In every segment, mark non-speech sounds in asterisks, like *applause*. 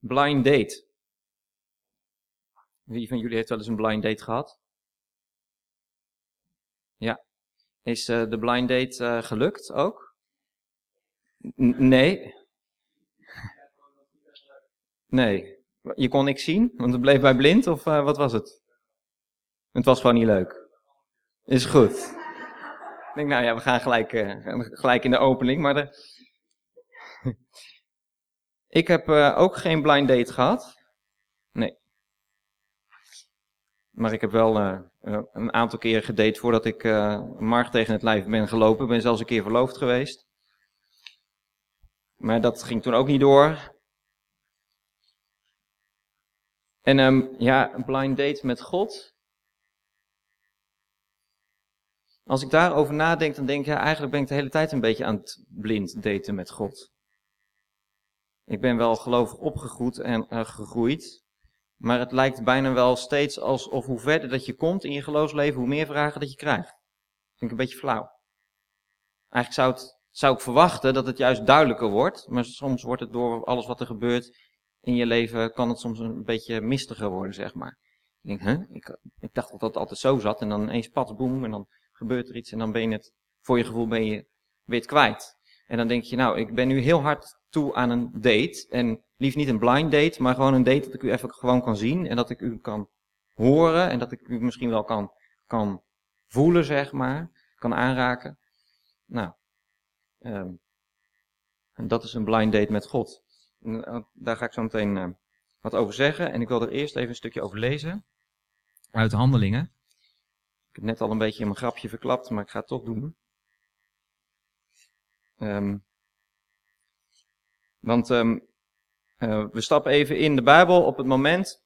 Blind date. Wie van jullie heeft wel eens een blind date gehad? Ja. Is uh, de blind date uh, gelukt ook? Nee. *laughs* Nee. Je kon niks zien, want het bleef bij blind, of uh, wat was het? Het was gewoon niet leuk. Is goed. Ik denk, nou ja, we gaan gelijk, gelijk in de opening, maar de... *laughs* Ik heb uh, ook geen blind date gehad. Nee. Maar ik heb wel uh, een aantal keren gedate voordat ik uh, tegen het lijf ben gelopen. Ik ben zelfs een keer verloofd geweest. Maar dat ging toen ook niet door. En um, ja, een blind date met God. Als ik daarover nadenk, dan denk ik, ja, eigenlijk ben ik de hele tijd een beetje aan het blind daten met God. Ik ben wel gelovig opgegroeid en uh, gegroeid. Maar het lijkt bijna wel steeds alsof hoe verder dat je komt in je geloofsleven, hoe meer vragen dat je krijgt. Vind ik een beetje flauw. Eigenlijk zou, zou ik verwachten dat het juist duidelijker wordt. Maar soms wordt het door alles wat er gebeurt in je leven, kan het soms een beetje mistiger worden, zeg maar. Ik denk, hè? Ik, ik dacht dat dat altijd zo zat. En dan eens pats, boem, en dan gebeurt er iets. En dan ben je het, voor je gevoel ben je weer kwijt. En dan denk je, nou, ik ben nu heel hard toe aan een date. En liefst niet een blind date, maar gewoon een date dat ik u even gewoon kan zien. En dat ik u kan horen. En dat ik u misschien wel kan, kan voelen, zeg maar. Kan aanraken. Nou, um, en dat is een blind date met God. En, uh, daar ga ik zo meteen uh, wat over zeggen. En ik wil er eerst even een stukje over lezen. Uit Handelingen. Ik heb net al een beetje in mijn grapje verklapt, maar ik ga het toch doen. Um, want um, uh, we stappen even in de Bijbel op het moment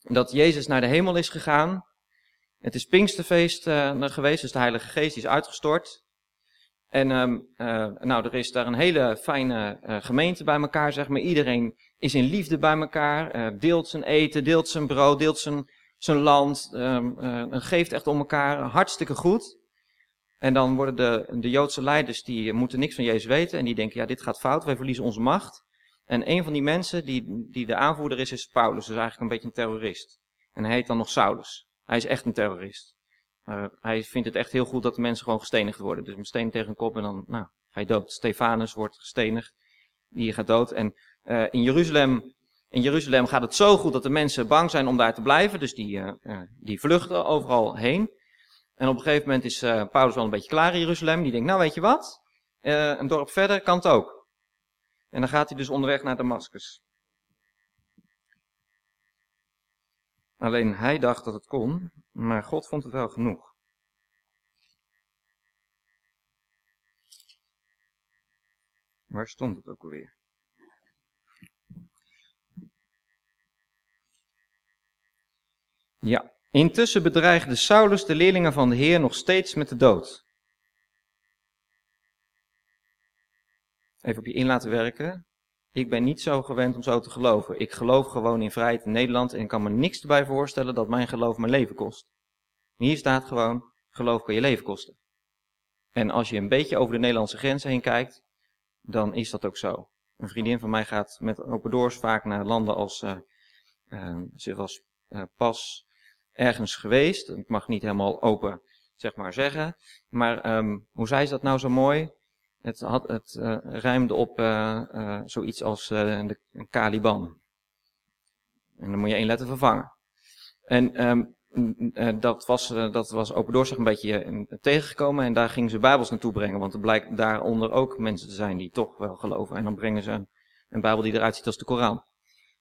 dat Jezus naar de hemel is gegaan. Het is Pinksterfeest uh, geweest, dus de Heilige Geest is uitgestort. En um, uh, nou, er is daar een hele fijne gemeente bij elkaar, zeg maar. Iedereen is in liefde bij elkaar, deelt zijn eten, deelt zijn brood, deelt zijn, zijn land, um, geeft echt om elkaar, hartstikke goed. En dan worden de, de Joodse leiders, die moeten niks van Jezus weten. En die denken, ja, dit gaat fout, wij verliezen onze macht. En een van die mensen, die, die de aanvoerder is, is Paulus. Dus eigenlijk een beetje een terrorist. En hij heet dan nog Saulus. Hij is echt een terrorist. Uh, hij vindt het echt heel goed dat de mensen gewoon gestenigd worden. Dus een steen tegen een kop en dan, nou, je dood. Stefanus wordt gestenigd. Die gaat dood. En uh, in Jeruzalem in Jeruzalem gaat het zo goed dat de mensen bang zijn om daar te blijven. Dus die, uh, die vluchten overal heen. En op een gegeven moment is uh, Paulus wel een beetje klaar in Jeruzalem. Die denkt, nou weet je wat, uh, een dorp verder kan het ook. En dan gaat hij dus onderweg naar Damascus. Alleen hij dacht dat het kon, maar God vond het wel genoeg. Waar stond het ook alweer? Ja, Intussen bedreigde Saulus de leerlingen van de Heer nog steeds met de dood. Even op je in laten werken. Ik ben niet zo gewend om zo te geloven. Ik geloof gewoon in vrijheid in Nederland en kan me niks erbij voorstellen dat mijn geloof mijn leven kost. Hier staat gewoon, geloof kan je leven kosten. En als je een beetje over de Nederlandse grens heen kijkt, dan is dat ook zo. Een vriendin van mij gaat met open doors vaak naar landen als, uh, uh, Pas, ergens geweest. Ik mag niet helemaal open, zeg maar, zeggen. Maar um, hoe zei ze dat nou zo mooi? Het, had, het uh, rijmde op uh, uh, zoiets als de Caliban. En dan moet je één letter vervangen. En um, dat, was, dat was Open Doorzicht een beetje tegengekomen. En daar gingen ze Bijbels naartoe brengen. Want er blijkt daaronder ook mensen te zijn die toch wel geloven. En dan brengen ze een, een Bijbel die eruit ziet als de Koran.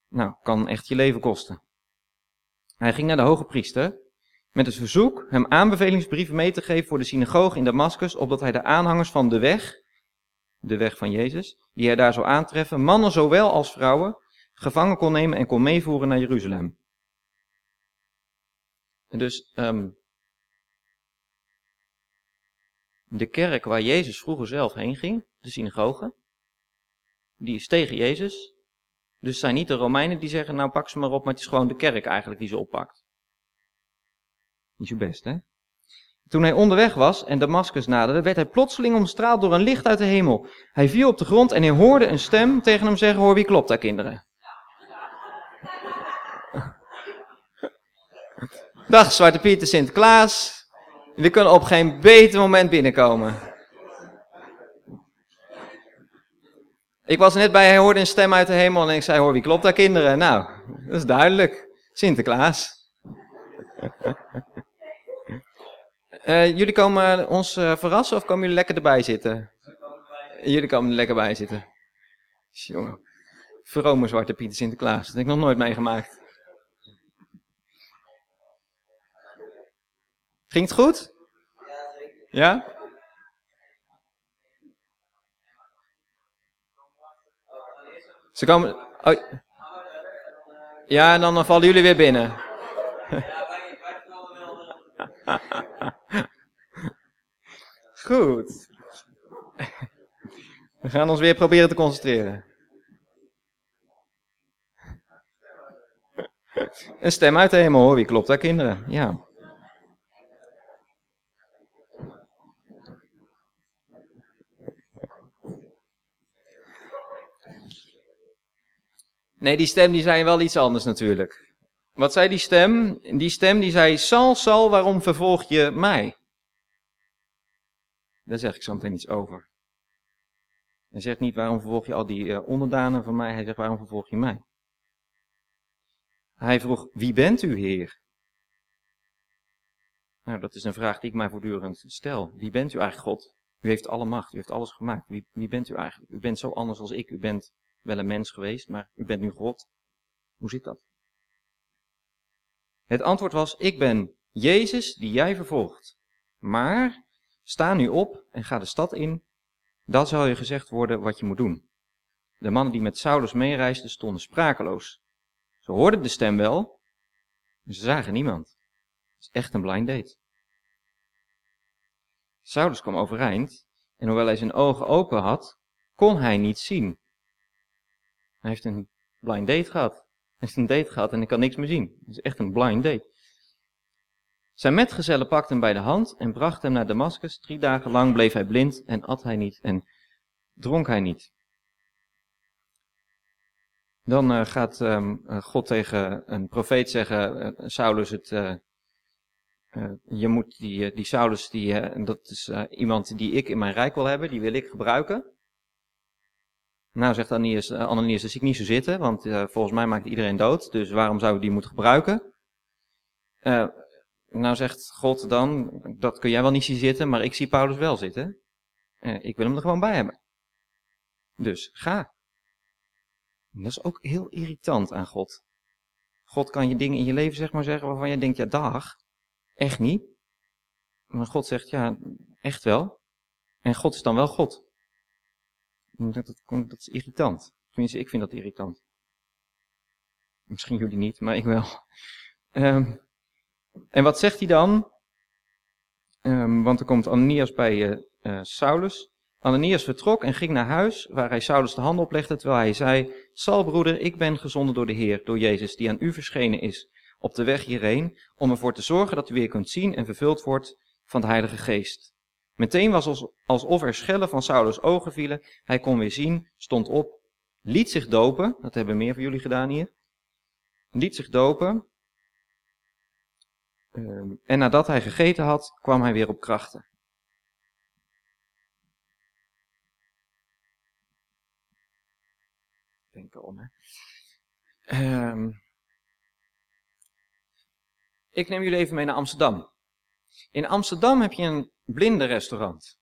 Nou, kan echt je leven kosten. Hij ging naar de hoge priester met het verzoek hem aanbevelingsbrieven mee te geven voor de synagoge in Damascus, opdat hij de aanhangers van de weg, de weg van Jezus, die hij daar zou aantreffen, mannen zowel als vrouwen, gevangen kon nemen en kon meevoeren naar Jeruzalem. Dus um, de kerk waar Jezus vroeger zelf heen ging, de synagoge, die is tegen Jezus, dus het zijn niet de Romeinen die zeggen, nou pak ze maar op, maar het is gewoon de kerk eigenlijk die ze oppakt. Niet zo best, hè? Toen hij onderweg was en Damascus naderde, werd hij plotseling omstraald door een licht uit de hemel. Hij viel op de grond en hij hoorde een stem tegen hem zeggen, hoor wie klopt daar kinderen? Dag Zwarte Piet de Sinterklaas, we kunnen op geen beter moment binnenkomen. Ik was net bij, hij hoorde een stem uit de hemel en ik zei, hoor, wie klopt daar kinderen? Nou, dat is duidelijk. Sinterklaas. Uh, *laughs* jullie komen ons uh, verrassen of komen jullie lekker erbij zitten? Jullie komen er lekker bij zitten. Jongen. Vrome Zwarte Piet Sinterklaas. Dat heb ik nog nooit meegemaakt. Ging het goed? Ja? Ze komen. Oh. Ja, en dan vallen jullie weer binnen. *laughs* Goed. We gaan ons weer proberen te concentreren. Een stem uit de hemel hoor, wie klopt daar kinderen? Ja. Nee, die stem die zei wel iets anders natuurlijk. Wat zei die stem? Die stem die zei, Sal, Sal, waarom vervolg je mij? Daar zeg ik zo meteen iets over. Hij zegt niet, waarom vervolg je al die uh, onderdanen van mij? Hij zegt, waarom vervolg je mij? Hij vroeg, wie bent u, Heer? Nou, dat is een vraag die ik mij voortdurend stel. Wie bent u eigenlijk, God? U heeft alle macht, u heeft alles gemaakt. Wie, wie bent u eigenlijk? U bent zo anders als ik. U bent wel een mens geweest, maar u bent nu God. Hoe zit dat? Het antwoord was, ik ben Jezus die jij vervolgt. Maar sta nu op en ga de stad in. Dat zal je gezegd worden wat je moet doen. De mannen die met Saulus meereisden stonden sprakeloos. Ze hoorden de stem wel, maar ze zagen niemand. Het is echt een blind date. Saulus kwam overeind en hoewel hij zijn ogen open had, kon hij niet zien. Hij heeft een blind date gehad. Hij heeft een date gehad en ik kan niks meer zien. Het is echt een blind date. Zijn metgezellen pakten hem bij de hand en brachten hem naar Damascus. Drie dagen lang bleef hij blind en at hij niet en dronk hij niet. Dan uh, gaat um, God tegen een profeet zeggen, uh, Saulus, het, je moet die, die Saulus, die, dat is iemand die ik in mijn rijk wil hebben, die wil ik gebruiken. Nou, zegt Ananias, Ananias, dat zie ik niet zo zitten, want volgens mij maakt iedereen dood, dus waarom zou ik die moeten gebruiken? nou zegt God dan, dat kun jij wel niet zien zitten, maar ik zie Paulus wel zitten. ik wil hem er gewoon bij hebben. Dus ga. Dat is ook heel irritant aan God. God kan je dingen in je leven zeg maar zeggen waarvan je denkt, ja dag, echt niet. Maar God zegt, ja, echt wel. En God is dan wel God. Dat, is irritant. Tenminste, ik vind dat irritant. Misschien jullie niet, maar ik wel. Um, en wat zegt hij dan? Um, want er komt Ananias bij uh, uh, Saulus. Ananias vertrok en ging naar huis, waar hij Saulus de hand oplegde, terwijl hij zei, Sal broeder, ik ben gezonden door de Heer, door Jezus, die aan u verschenen is, op de weg hierheen, om ervoor te zorgen dat u weer kunt zien en vervuld wordt van de Heilige Geest. Meteen was alsof er schellen van Saulus ogen vielen, hij kon weer zien, stond op, liet zich dopen, dat hebben meer van jullie gedaan hier, liet zich dopen, ehm, en nadat hij gegeten had, kwam hij weer op krachten. denken om. Hè. Um, ik neem jullie even mee naar Amsterdam. In Amsterdam heb je een blinde restaurant.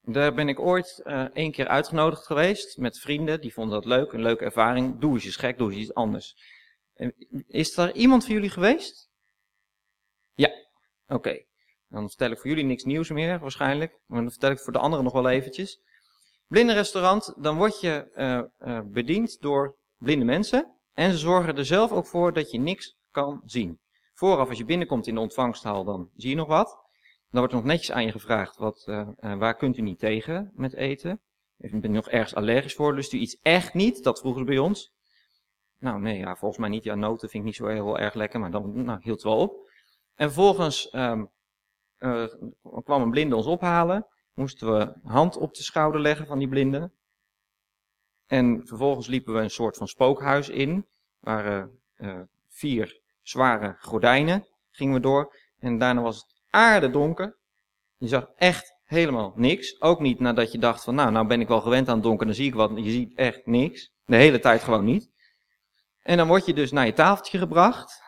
Daar ben ik ooit uh, één keer uitgenodigd geweest met vrienden. Die vonden dat leuk, een leuke ervaring. Doe eens gek, doe eens iets anders. Is er iemand van jullie geweest? Ja, oké. Dan vertel ik voor jullie niks nieuws meer waarschijnlijk. Maar dan vertel ik voor de anderen nog wel eventjes restaurant, dan word je uh, uh, bediend door blinde mensen. En ze zorgen er zelf ook voor dat je niks kan zien. Vooraf, als je binnenkomt in de ontvangsthal, dan zie je nog wat. Dan wordt er nog netjes aan je gevraagd, wat, uh, waar kunt u niet tegen met eten? Ben je nog ergens allergisch voor? Lust u iets echt niet? Dat vroegen ze bij ons. Nou, nee, ja, volgens mij niet. Ja, noten vind ik niet zo heel erg lekker, maar dan nou, hield het wel op. En vervolgens um, kwam een blinde ons ophalen moesten we hand op de schouder leggen van die blinde. En vervolgens liepen we een soort van spookhuis in, waar uh, vier zware gordijnen gingen we door. En daarna was het aardedonker. Je zag echt helemaal niks. Ook niet nadat je dacht van, nou, nou ben ik wel gewend aan het donker, dan zie ik wat. Je ziet echt niks. De hele tijd gewoon niet. En dan word je dus naar je tafeltje gebracht.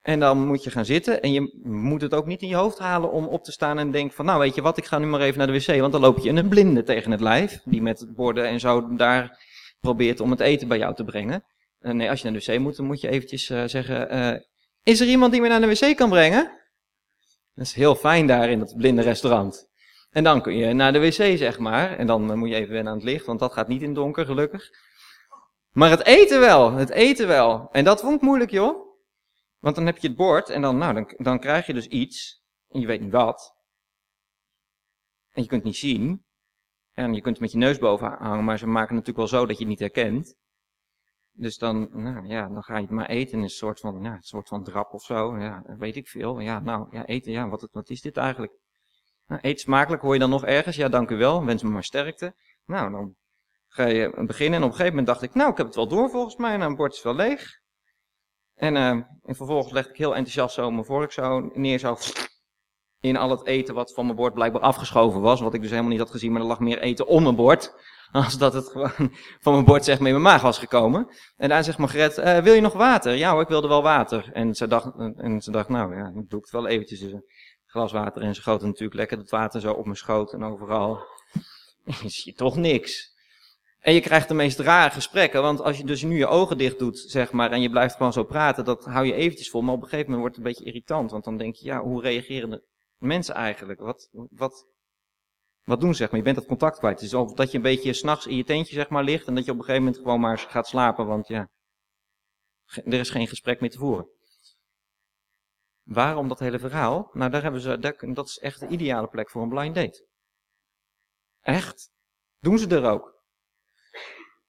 En dan moet je gaan zitten. En je moet het ook niet in je hoofd halen om op te staan en denken van, nou weet je wat, ik ga nu maar even naar de wc. Want dan loop je een blinde tegen het lijf. Die met borden en zo daar probeert om het eten bij jou te brengen. Uh, nee, als je naar de wc moet, dan moet je eventjes uh, zeggen, uh, is er iemand die me naar de wc kan brengen? Dat is heel fijn daar in dat blinde restaurant. En dan kun je naar de wc, zeg maar. En dan moet je even wennen aan het licht, want dat gaat niet in het donker, gelukkig. Maar het eten wel, het eten wel. En dat vond ik moeilijk, joh. Want dan heb je het bord en dan, nou, dan, dan krijg je dus iets. En je weet niet wat. En je kunt het niet zien. En je kunt het met je neus boven hangen, maar ze maken het natuurlijk wel zo dat je het niet herkent. Dus dan, nou ja, dan ga je het maar eten in een soort van, ja, een soort van drap of zo. Ja, weet ik veel. Ja, nou, ja, eten, ja, wat, is dit eigenlijk? Nou, eet smakelijk, hoor je dan nog ergens? Ja, dank u wel, wens me maar sterkte. Nou, dan ga je beginnen en op een gegeven moment dacht ik, nou, ik heb het wel door volgens mij, nou, een bord is wel leeg. En, en vervolgens legde ik heel enthousiast zo mijn vork zo neer, zo in al het eten wat van mijn bord blijkbaar afgeschoven was. Wat ik dus helemaal niet had gezien, maar er lag meer eten om mijn bord. Als dat het gewoon *laughs* van mijn bord zeg maar in mijn maag was gekomen. En daar zegt Margret, uh, wil je nog water? Ja hoor, ik wilde wel water. En ze dacht, en ze dacht nou ja, dan doe het wel eventjes. Een glas water en ze goten natuurlijk lekker het water zo op mijn schoot en overal. *laughs* je toch niks. En je krijgt de meest rare gesprekken, want als je dus nu je ogen dicht doet, zeg maar, en je blijft gewoon zo praten, dat hou je eventjes vol. Maar op een gegeven moment wordt het een beetje irritant, want dan denk je, ja, hoe reageren de mensen eigenlijk? Wat, wat, wat doen, zeg maar? Je bent dat contact kwijt. Het is of dat je een beetje s'nachts in je tentje, zeg maar, ligt en dat je op een gegeven moment gewoon maar gaat slapen, want ja, er is geen gesprek meer te voeren. Waarom dat hele verhaal? Nou, daar hebben ze, dat is echt de ideale plek voor een blind date. Echt. Doen ze er ook.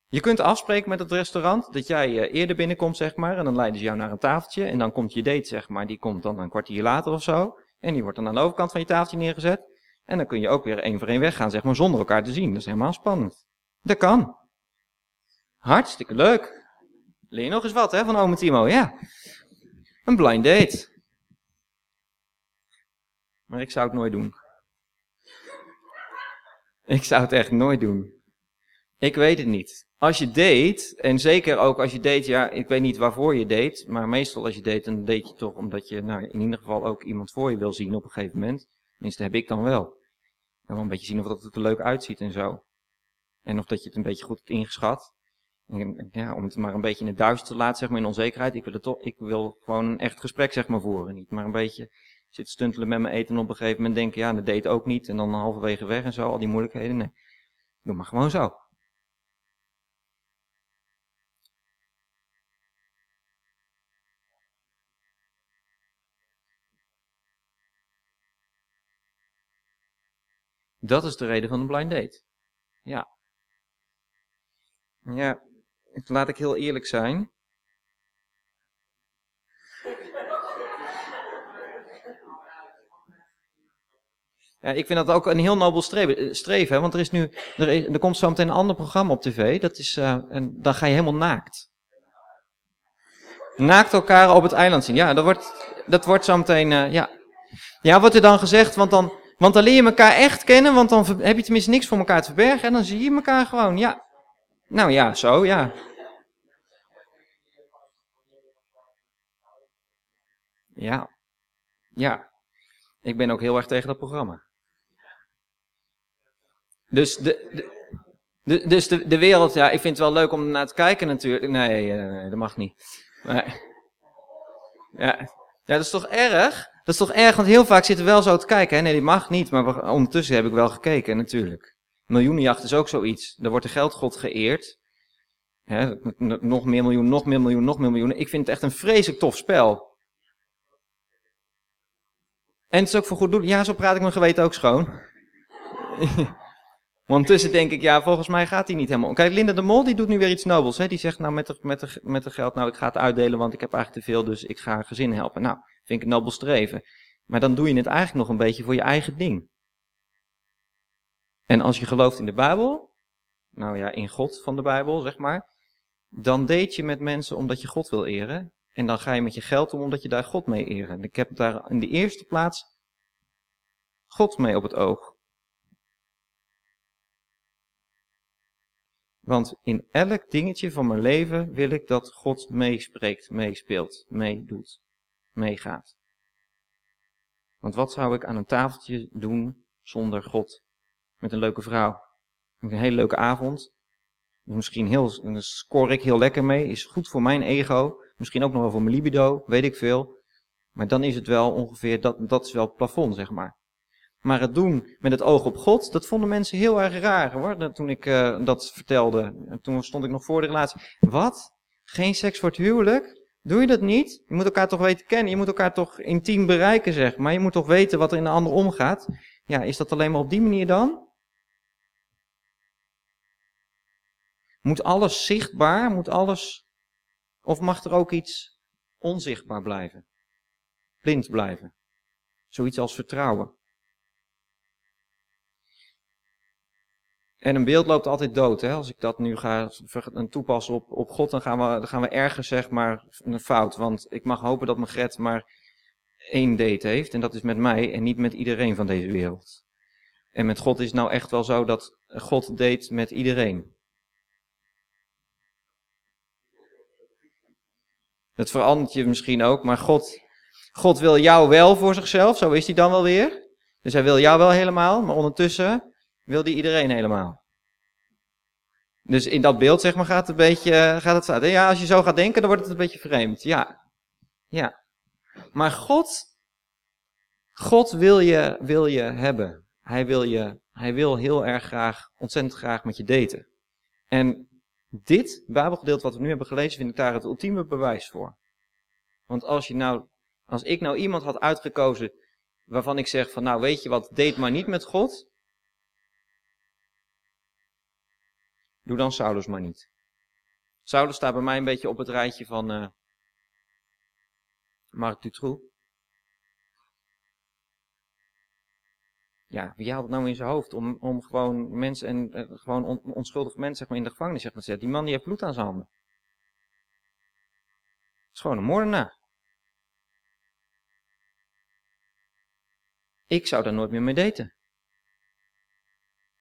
Je kunt afspreken met het restaurant dat jij eh, eerder binnenkomt, zeg maar, en dan leiden ze jou naar een tafeltje. En dan komt je date, zeg maar, die komt dan een kwartier later of zo. En die wordt dan aan de overkant van je tafeltje neergezet. En dan kun je ook weer één voor één weggaan, zeg maar, zonder elkaar te zien. Dat is helemaal spannend. Dat kan. Hartstikke leuk. Leer je nog eens wat, hè, van ome Timo, ja. Een blind date. Maar ik zou het nooit doen. Ik zou het echt nooit doen. Ik weet het niet. Als je date, en zeker ook als je date, ja, ik weet niet waarvoor je date, maar meestal als je date, dan date je toch omdat je, nou, in ieder geval ook iemand voor je wil zien op een gegeven moment. Tenminste, heb ik dan wel. En wel een beetje zien of dat het er leuk uitziet en zo. En of dat je het een beetje goed hebt ingeschat. Ja, om het maar een beetje in het duister te laten, zeg maar, in onzekerheid. Ik wil, het toch, ik wil gewoon een echt gesprek, zeg maar, voeren. Niet maar een beetje zitten stuntelen met mijn eten en op een gegeven moment denken, ja, dat date ook niet. En dan halverwege weg en zo, al die moeilijkheden. Nee, doe maar gewoon zo. Dat is de reden van een blind date. Ja. Ja, laat ik heel eerlijk zijn. Ja, ik vind dat ook een heel nobel streven, eh, streven hè? want er is nu, er, komt zo meteen een ander programma op tv, dat is, uh, en dan ga je helemaal naakt. Naakt elkaar op het eiland zien. Ja, dat wordt, dat wordt zo meteen, uh, ja. Ja, wordt er dan gezegd, want dan, want dan leer je elkaar echt kennen, want dan heb je tenminste niks voor elkaar te verbergen en dan zie je elkaar gewoon. Ja. Nou ja, zo, ja. Ja. Ja. Ik ben ook heel erg tegen dat programma. Dus de, de, dus de, de wereld, ja, ik vind het wel leuk om naar te kijken natuurlijk. Nee, uh, dat mag niet. Ja. ja, dat is toch erg? Dat is toch erg, want heel vaak zitten we wel zo te kijken. Hè? Nee, die mag niet, maar ondertussen heb ik wel gekeken, natuurlijk. Miljoenenjacht is ook zoiets. Daar wordt de geldgod geëerd. Hè? Nog meer miljoen, nog meer miljoen, nog meer miljoen. Ik vind het echt een vreselijk tof spel. En het is ook voor goed doen. Ja, zo praat ik mijn geweten ook schoon. *laughs* Want tussen denk ik, ja, volgens mij gaat hij niet helemaal. Kijk, Linda de Mol, die doet nu weer iets nobels. Hè? Die zegt nou met de, met, de, met geld, nou ik ga het uitdelen, want ik heb eigenlijk te veel, dus ik ga een gezin helpen. Nou, vind ik een nobel streven. Maar dan doe je het eigenlijk nog een beetje voor je eigen ding. En als je gelooft in de Bijbel, nou ja, in God van de Bijbel, zeg maar, dan date je met mensen omdat je God wil eren. En dan ga je met je geld om omdat je daar God mee eren. En ik heb daar in de eerste plaats God mee op het oog. Want in elk dingetje van mijn leven wil ik dat God meespreekt, meespeelt, meedoet, meegaat. Want wat zou ik aan een tafeltje doen zonder God? Met een leuke vrouw. Met een hele leuke avond. Misschien heel, score ik heel lekker mee. Is goed voor mijn ego. Misschien ook nog wel voor mijn libido. Weet ik veel. Maar dan is het wel ongeveer, dat, dat is wel het plafond, zeg maar. Maar het doen met het oog op God, dat vonden mensen heel erg raar hoor. Toen ik uh, dat vertelde. Toen stond ik nog voor de relatie. Wat? Geen seks voor het huwelijk? Doe je dat niet? Je moet elkaar toch weten kennen. Je moet elkaar toch intiem bereiken, zeg maar. Je moet toch weten wat er in de ander omgaat. Ja, is dat alleen maar op die manier dan? Moet alles zichtbaar? Moet alles. Of mag er ook iets onzichtbaar blijven? Blind blijven? Zoiets als vertrouwen. En een beeld loopt altijd dood. Hè? Als ik dat nu ga toepassen op, op God, dan gaan, we, dan gaan we ergens zeg maar een fout. Want ik mag hopen dat mijn Gret maar één date heeft. En dat is met mij en niet met iedereen van deze wereld. En met God is het nou echt wel zo dat God date met iedereen. Dat verandert je misschien ook, maar God, God wil jou wel voor zichzelf, zo is hij dan wel weer. Dus hij wil jou wel helemaal, maar ondertussen wil die iedereen helemaal. Dus in dat beeld, zeg maar, gaat het een beetje, gaat het. Ja, als je zo gaat denken, dan wordt het een beetje vreemd. Ja. Ja. Maar God, God wil je, wil je hebben. Hij wil je, hij wil heel erg graag, ontzettend graag met je daten. En dit Bijbelgedeelte wat we nu hebben gelezen, vind ik daar het ultieme bewijs voor. Want als je nou, als ik nou iemand had uitgekozen waarvan ik zeg van nou weet je wat, date maar niet met God, Doe dan Saulus maar niet. Saulus staat bij mij een beetje op het rijtje van uh, Dutroux. Ja, wie haalt het nou in zijn hoofd om, om gewoon mensen en uh, gewoon on, onschuldige mensen zeg maar, in de gevangenis zeg maar, te zetten? Die man die heeft bloed aan zijn handen. Het is gewoon een moordenaar. Ik zou daar nooit meer mee daten.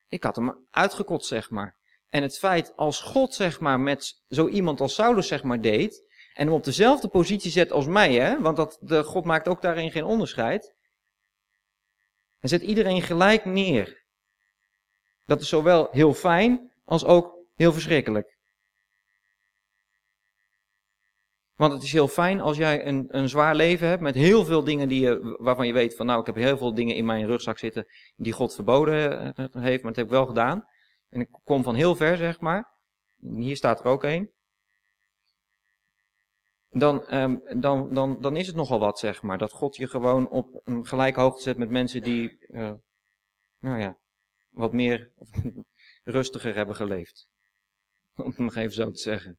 Ik had hem uitgekotst, zeg maar. En het feit als God zeg maar met zo iemand als Saulus zeg maar deed, en hem op dezelfde positie zet als mij, hè, want dat, de, God maakt ook daarin geen onderscheid. Hij zet iedereen gelijk neer. Dat is zowel heel fijn als ook heel verschrikkelijk. Want het is heel fijn als jij een, een zwaar leven hebt met heel veel dingen die je, waarvan je weet van nou ik heb heel veel dingen in mijn rugzak zitten die God verboden eh, heeft, maar dat heb ik wel gedaan. En ik kom van heel ver, zeg maar. Hier staat er ook een. Dan, um, dan, dan, dan is het nogal wat, zeg maar. Dat God je gewoon op een gelijke hoogte zet met mensen die, uh, nou ja, wat meer *laughs* rustiger hebben geleefd. *laughs* Om het nog even zo te zeggen.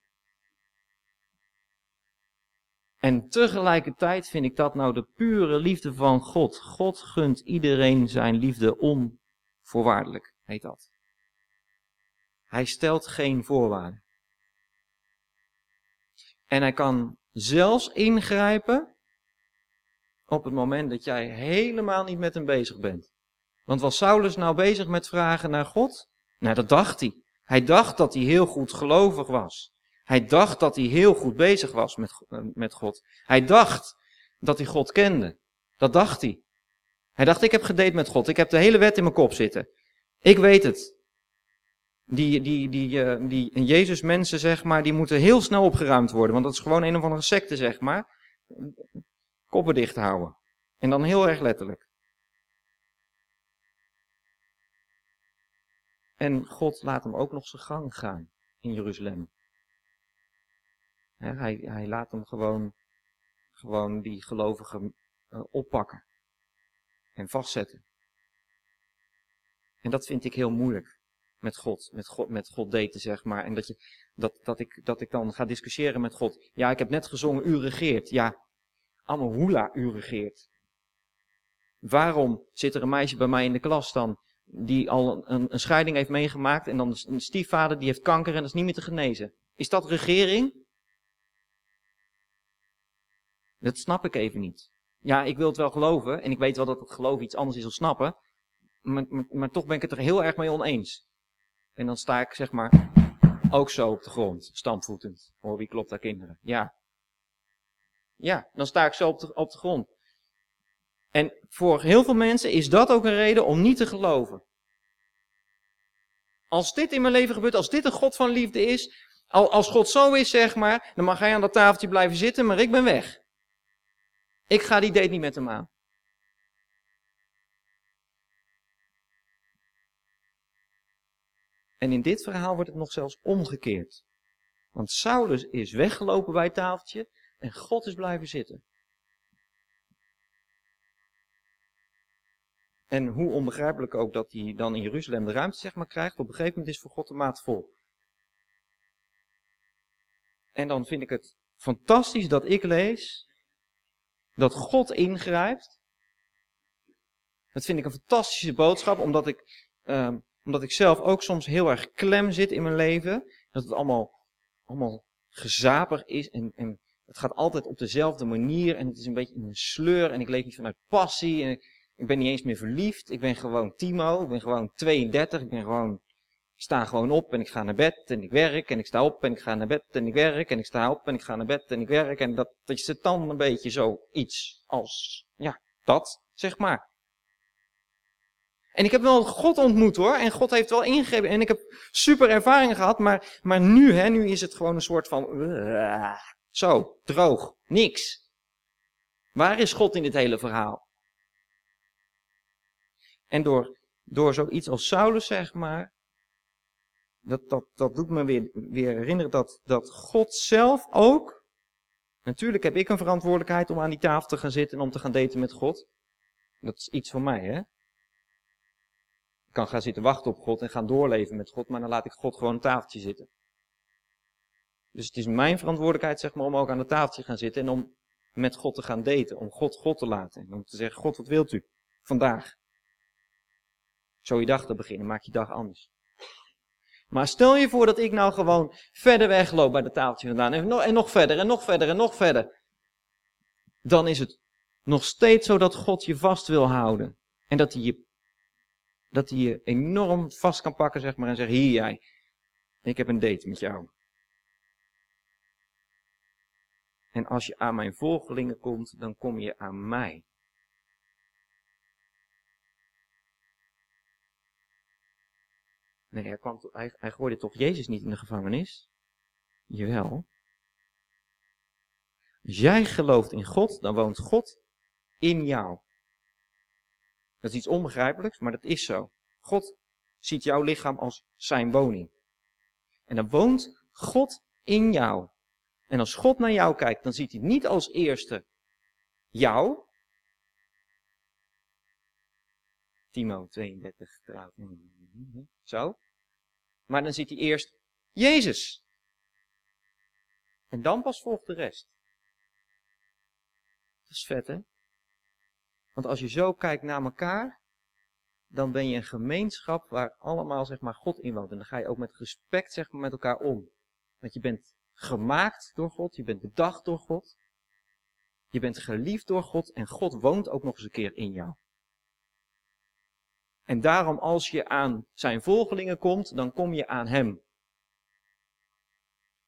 En tegelijkertijd vind ik dat nou de pure liefde van God. God gunt iedereen zijn liefde onvoorwaardelijk, heet dat. Hij stelt geen voorwaarden. En hij kan zelfs ingrijpen op het moment dat jij helemaal niet met hem bezig bent. Want was Saulus nou bezig met vragen naar God? Nou, dat dacht hij. Hij dacht dat hij heel goed gelovig was. Hij dacht dat hij heel goed bezig was met, eh, met God. Hij dacht dat hij God kende. Dat dacht hij. Hij dacht, ik heb gedate met God. Ik heb de hele wet in mijn kop zitten. Ik weet het. Die, die, die, uh, die Jezus mensen, zeg maar, die moeten heel snel opgeruimd worden. Want dat is gewoon een of andere secte, zeg maar. Koppen dicht houden. En dan heel erg letterlijk. En God laat hem ook nog zijn gang gaan in Jeruzalem. hij, hij laat hem gewoon, gewoon die gelovigen uh, oppakken. En vastzetten. En dat vind ik heel moeilijk met God, met God, met God daten, zeg maar. En dat, je, dat, dat, ik, dat ik dan ga discussiëren met God. Ja, ik heb net gezongen, u regeert. Ja, Amahula, u regeert. Waarom zit er een meisje bij mij in de klas dan, die al een, een scheiding heeft meegemaakt, en dan een stiefvader die heeft kanker en dat is niet meer te genezen? Is dat regering? Dat snap ik even niet. Ja, ik wil het wel geloven en ik weet wel dat het geloven iets anders is dan snappen, maar, maar, maar toch ben ik het er heel erg mee oneens. En dan sta ik zeg maar ook zo op de grond, stampvoetend. Hoor, wie klopt daar kinderen? Ja. Ja, dan sta ik zo op de, op de grond. En voor heel veel mensen is dat ook een reden om niet te geloven. Als dit in mijn leven gebeurt, als dit een God van liefde is, als God zo is, zeg maar, dan mag hij aan dat tafeltje blijven zitten, maar ik ben weg. Ik ga die date niet met hem aan. En in dit verhaal wordt het nog zelfs omgekeerd. Want Saulus is weggelopen bij het tafeltje en God is blijven zitten. En hoe onbegrijpelijk ook dat hij dan in Jeruzalem de ruimte zeg maar krijgt, op een gegeven moment is voor God de maat vol. En dan vind ik het fantastisch dat ik lees dat God ingrijpt. Dat vind ik een fantastische boodschap, omdat ik, uh, omdat ik zelf ook soms heel erg klem zit in mijn leven. Dat het allemaal, allemaal gezapig is en, en het gaat altijd op dezelfde manier en het is een beetje een sleur en ik leef niet vanuit passie en ik, ik ben niet eens meer verliefd. Ik ben gewoon Timo, ik ben gewoon 32, ik ben gewoon, sta gewoon op en ik ga naar bed en ik werk en ik sta op en ik ga naar bed en ik werk en ik sta op en ik ga naar bed en ik werk en dat, dat het dan een beetje zo iets als, ja, dat, zeg maar. En ik heb wel God ontmoet hoor. En God heeft wel ingegrepen. En ik heb super ervaringen gehad. Maar, maar nu, hè, nu is het gewoon een soort van. Uh, zo, droog. Niks. Waar is God in dit hele verhaal? En door, door zoiets als Saulus, zeg maar. Dat, dat, dat doet me weer, weer herinneren dat, dat God zelf ook. Natuurlijk heb ik een verantwoordelijkheid om aan die tafel te gaan zitten en om te gaan daten met God. Dat is iets van mij, hè? Kan gaan zitten wachten op God en gaan doorleven met God, maar dan laat ik God gewoon een tafeltje zitten. Dus het is mijn verantwoordelijkheid, zeg maar, om ook aan het tafeltje te gaan zitten en om met God te gaan daten. Om God God te laten. En om te zeggen, God, wat wilt u vandaag? Zo je dag te beginnen, maak je dag anders. Maar stel je voor dat ik nou gewoon verder wegloop bij de tafeltje vandaan. En nog, en nog verder, en nog verder, en nog verder. Dan is het nog steeds zo dat God je vast wil houden. En dat hij je dat hij je enorm vast kan pakken, zeg maar, en zeggen, hier jij, ik heb een date met jou. En als je aan mijn volgelingen komt, dan kom je aan mij. Nee, hij, kwam, hij, hij gooide toch Jezus niet in de gevangenis? Jawel. Als jij gelooft in God, dan woont God in jou. Dat is iets onbegrijpelijks, maar dat is zo. God ziet jouw lichaam als zijn woning. En dan woont God in jou. En als God naar jou kijkt, dan ziet hij niet als eerste jou. Timo 32 trouwens. Zo. Maar dan ziet hij eerst Jezus. En dan pas volgt de rest. Dat is vet, hè? Want als je zo kijkt naar elkaar, dan ben je een gemeenschap waar allemaal zeg maar, God in woont. En dan ga je ook met respect zeg maar, met elkaar om. Want je bent gemaakt door God, je bent bedacht door God. Je bent geliefd door God en God woont ook nog eens een keer in jou. En daarom als je aan zijn volgelingen komt, dan kom je aan hem.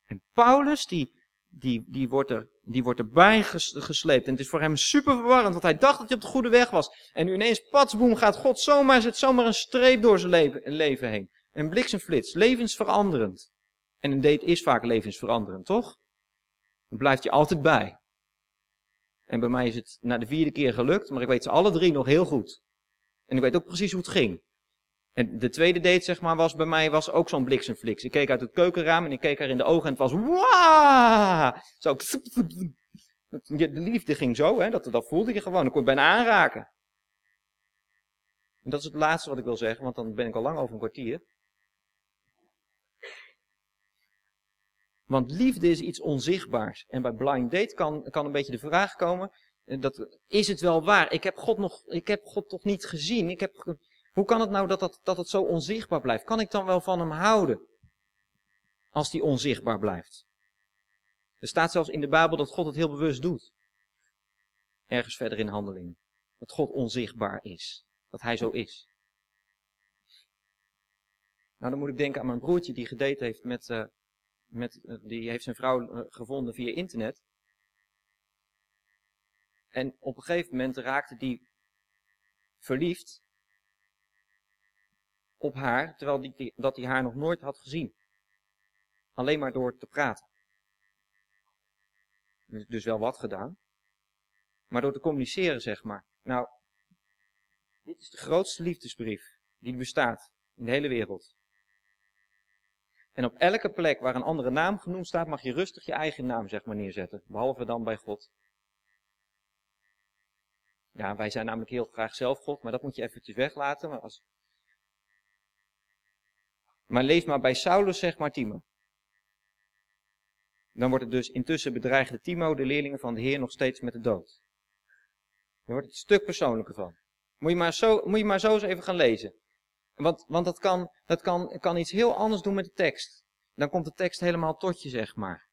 En Paulus, die die, die, wordt er, die wordt erbij gesleept. En het is voor hem super verwarrend, want hij dacht dat hij op de goede weg was. En nu ineens, patsboom, gaat God zomaar, zet zomaar een streep door zijn leven, leven heen. Een bliksemflits, levensveranderend. En een date is vaak levensveranderend, toch? Dan blijft je altijd bij. En bij mij is het na de vierde keer gelukt, maar ik weet ze alle drie nog heel goed. En ik weet ook precies hoe het ging. En de tweede date, zeg maar, was bij mij was ook zo'n bliksemflix. Ik keek uit het keukenraam en ik keek haar in de ogen en het was waaah! Zo. De liefde ging zo, hè, dat, dat voelde je gewoon. Dan kon je bijna aanraken. En dat is het laatste wat ik wil zeggen, want dan ben ik al lang over een kwartier. Want liefde is iets onzichtbaars. En bij blind date kan, kan een beetje de vraag komen, eh, dat, is het wel waar? Ik heb God nog, ik heb God toch niet gezien? Ik heb, hoe kan het nou dat, dat, dat het zo onzichtbaar blijft? Kan ik dan wel van hem houden? Als die onzichtbaar blijft. Er staat zelfs in de Bijbel dat God het heel bewust doet. ergens verder in handeling. Dat God onzichtbaar is. Dat hij zo is. Nou, dan moet ik denken aan mijn broertje die gedate heeft met, uh, met uh, die heeft zijn vrouw uh, gevonden via internet. En op een gegeven moment raakte die verliefd op haar, terwijl die, dat hij haar nog nooit had gezien. Alleen maar door te praten. Dus, dus wel wat gedaan. Maar door te communiceren, zeg maar. Nou, dit is de grootste liefdesbrief die bestaat in de hele wereld. En op elke plek waar een andere naam genoemd staat, mag je rustig je eigen naam zeg maar neerzetten. Behalve dan bij God. Ja, wij zijn namelijk heel graag zelf God, maar dat moet je eventjes weglaten. Maar, als... maar leef maar bij Saulus, zeg maar Timo. Dan wordt het dus intussen bedreigde Timo, de leerlingen van de Heer, nog steeds met de dood. Daar wordt het een stuk persoonlijker van. Moet je maar zo, moet je maar zo eens even gaan lezen. Want, want dat, kan, dat kan, kan iets heel anders doen met de tekst. Dan komt de tekst helemaal tot je, zeg maar.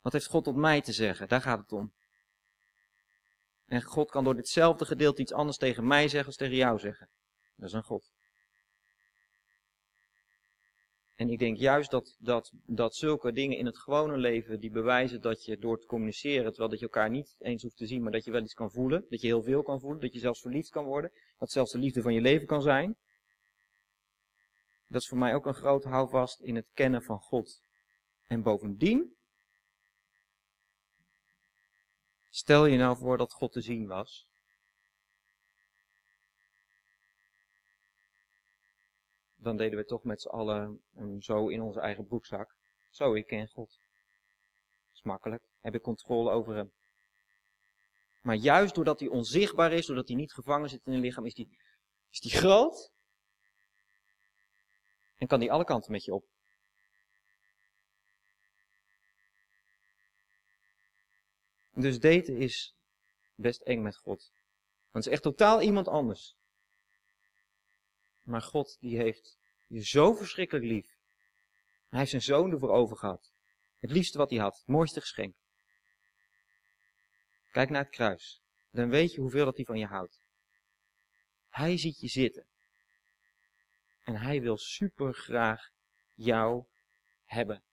Wat heeft God op mij te zeggen? Daar gaat het om. En God kan door ditzelfde gedeelte iets anders tegen mij zeggen als tegen jou zeggen. Dat is een God. En ik denk juist dat, dat, dat zulke dingen in het gewone leven, die bewijzen dat je door te communiceren, terwijl dat je elkaar niet eens hoeft te zien, maar dat je wel iets kan voelen, dat je heel veel kan voelen, dat je zelfs verliefd kan worden, dat zelfs de liefde van je leven kan zijn. Dat is voor mij ook een groot houvast in het kennen van God. En bovendien, stel je nou voor dat God te zien was. Dan deden we toch met z'n allen zo in onze eigen broekzak. Zo, ik ken God. Is makkelijk. Heb ik controle over hem. Maar juist doordat hij onzichtbaar is, doordat hij niet gevangen zit in een lichaam, is hij is die groot en kan die alle kanten met je op. Dus daten is best eng met God. Want het is echt totaal iemand anders. Maar God die heeft je zo verschrikkelijk lief. Hij heeft zijn zoon ervoor over gehad. Het liefste wat hij had. Het mooiste geschenk. Kijk naar het kruis. Dan weet je hoeveel dat hij van je houdt. Hij ziet je zitten. En hij wil super graag jou hebben.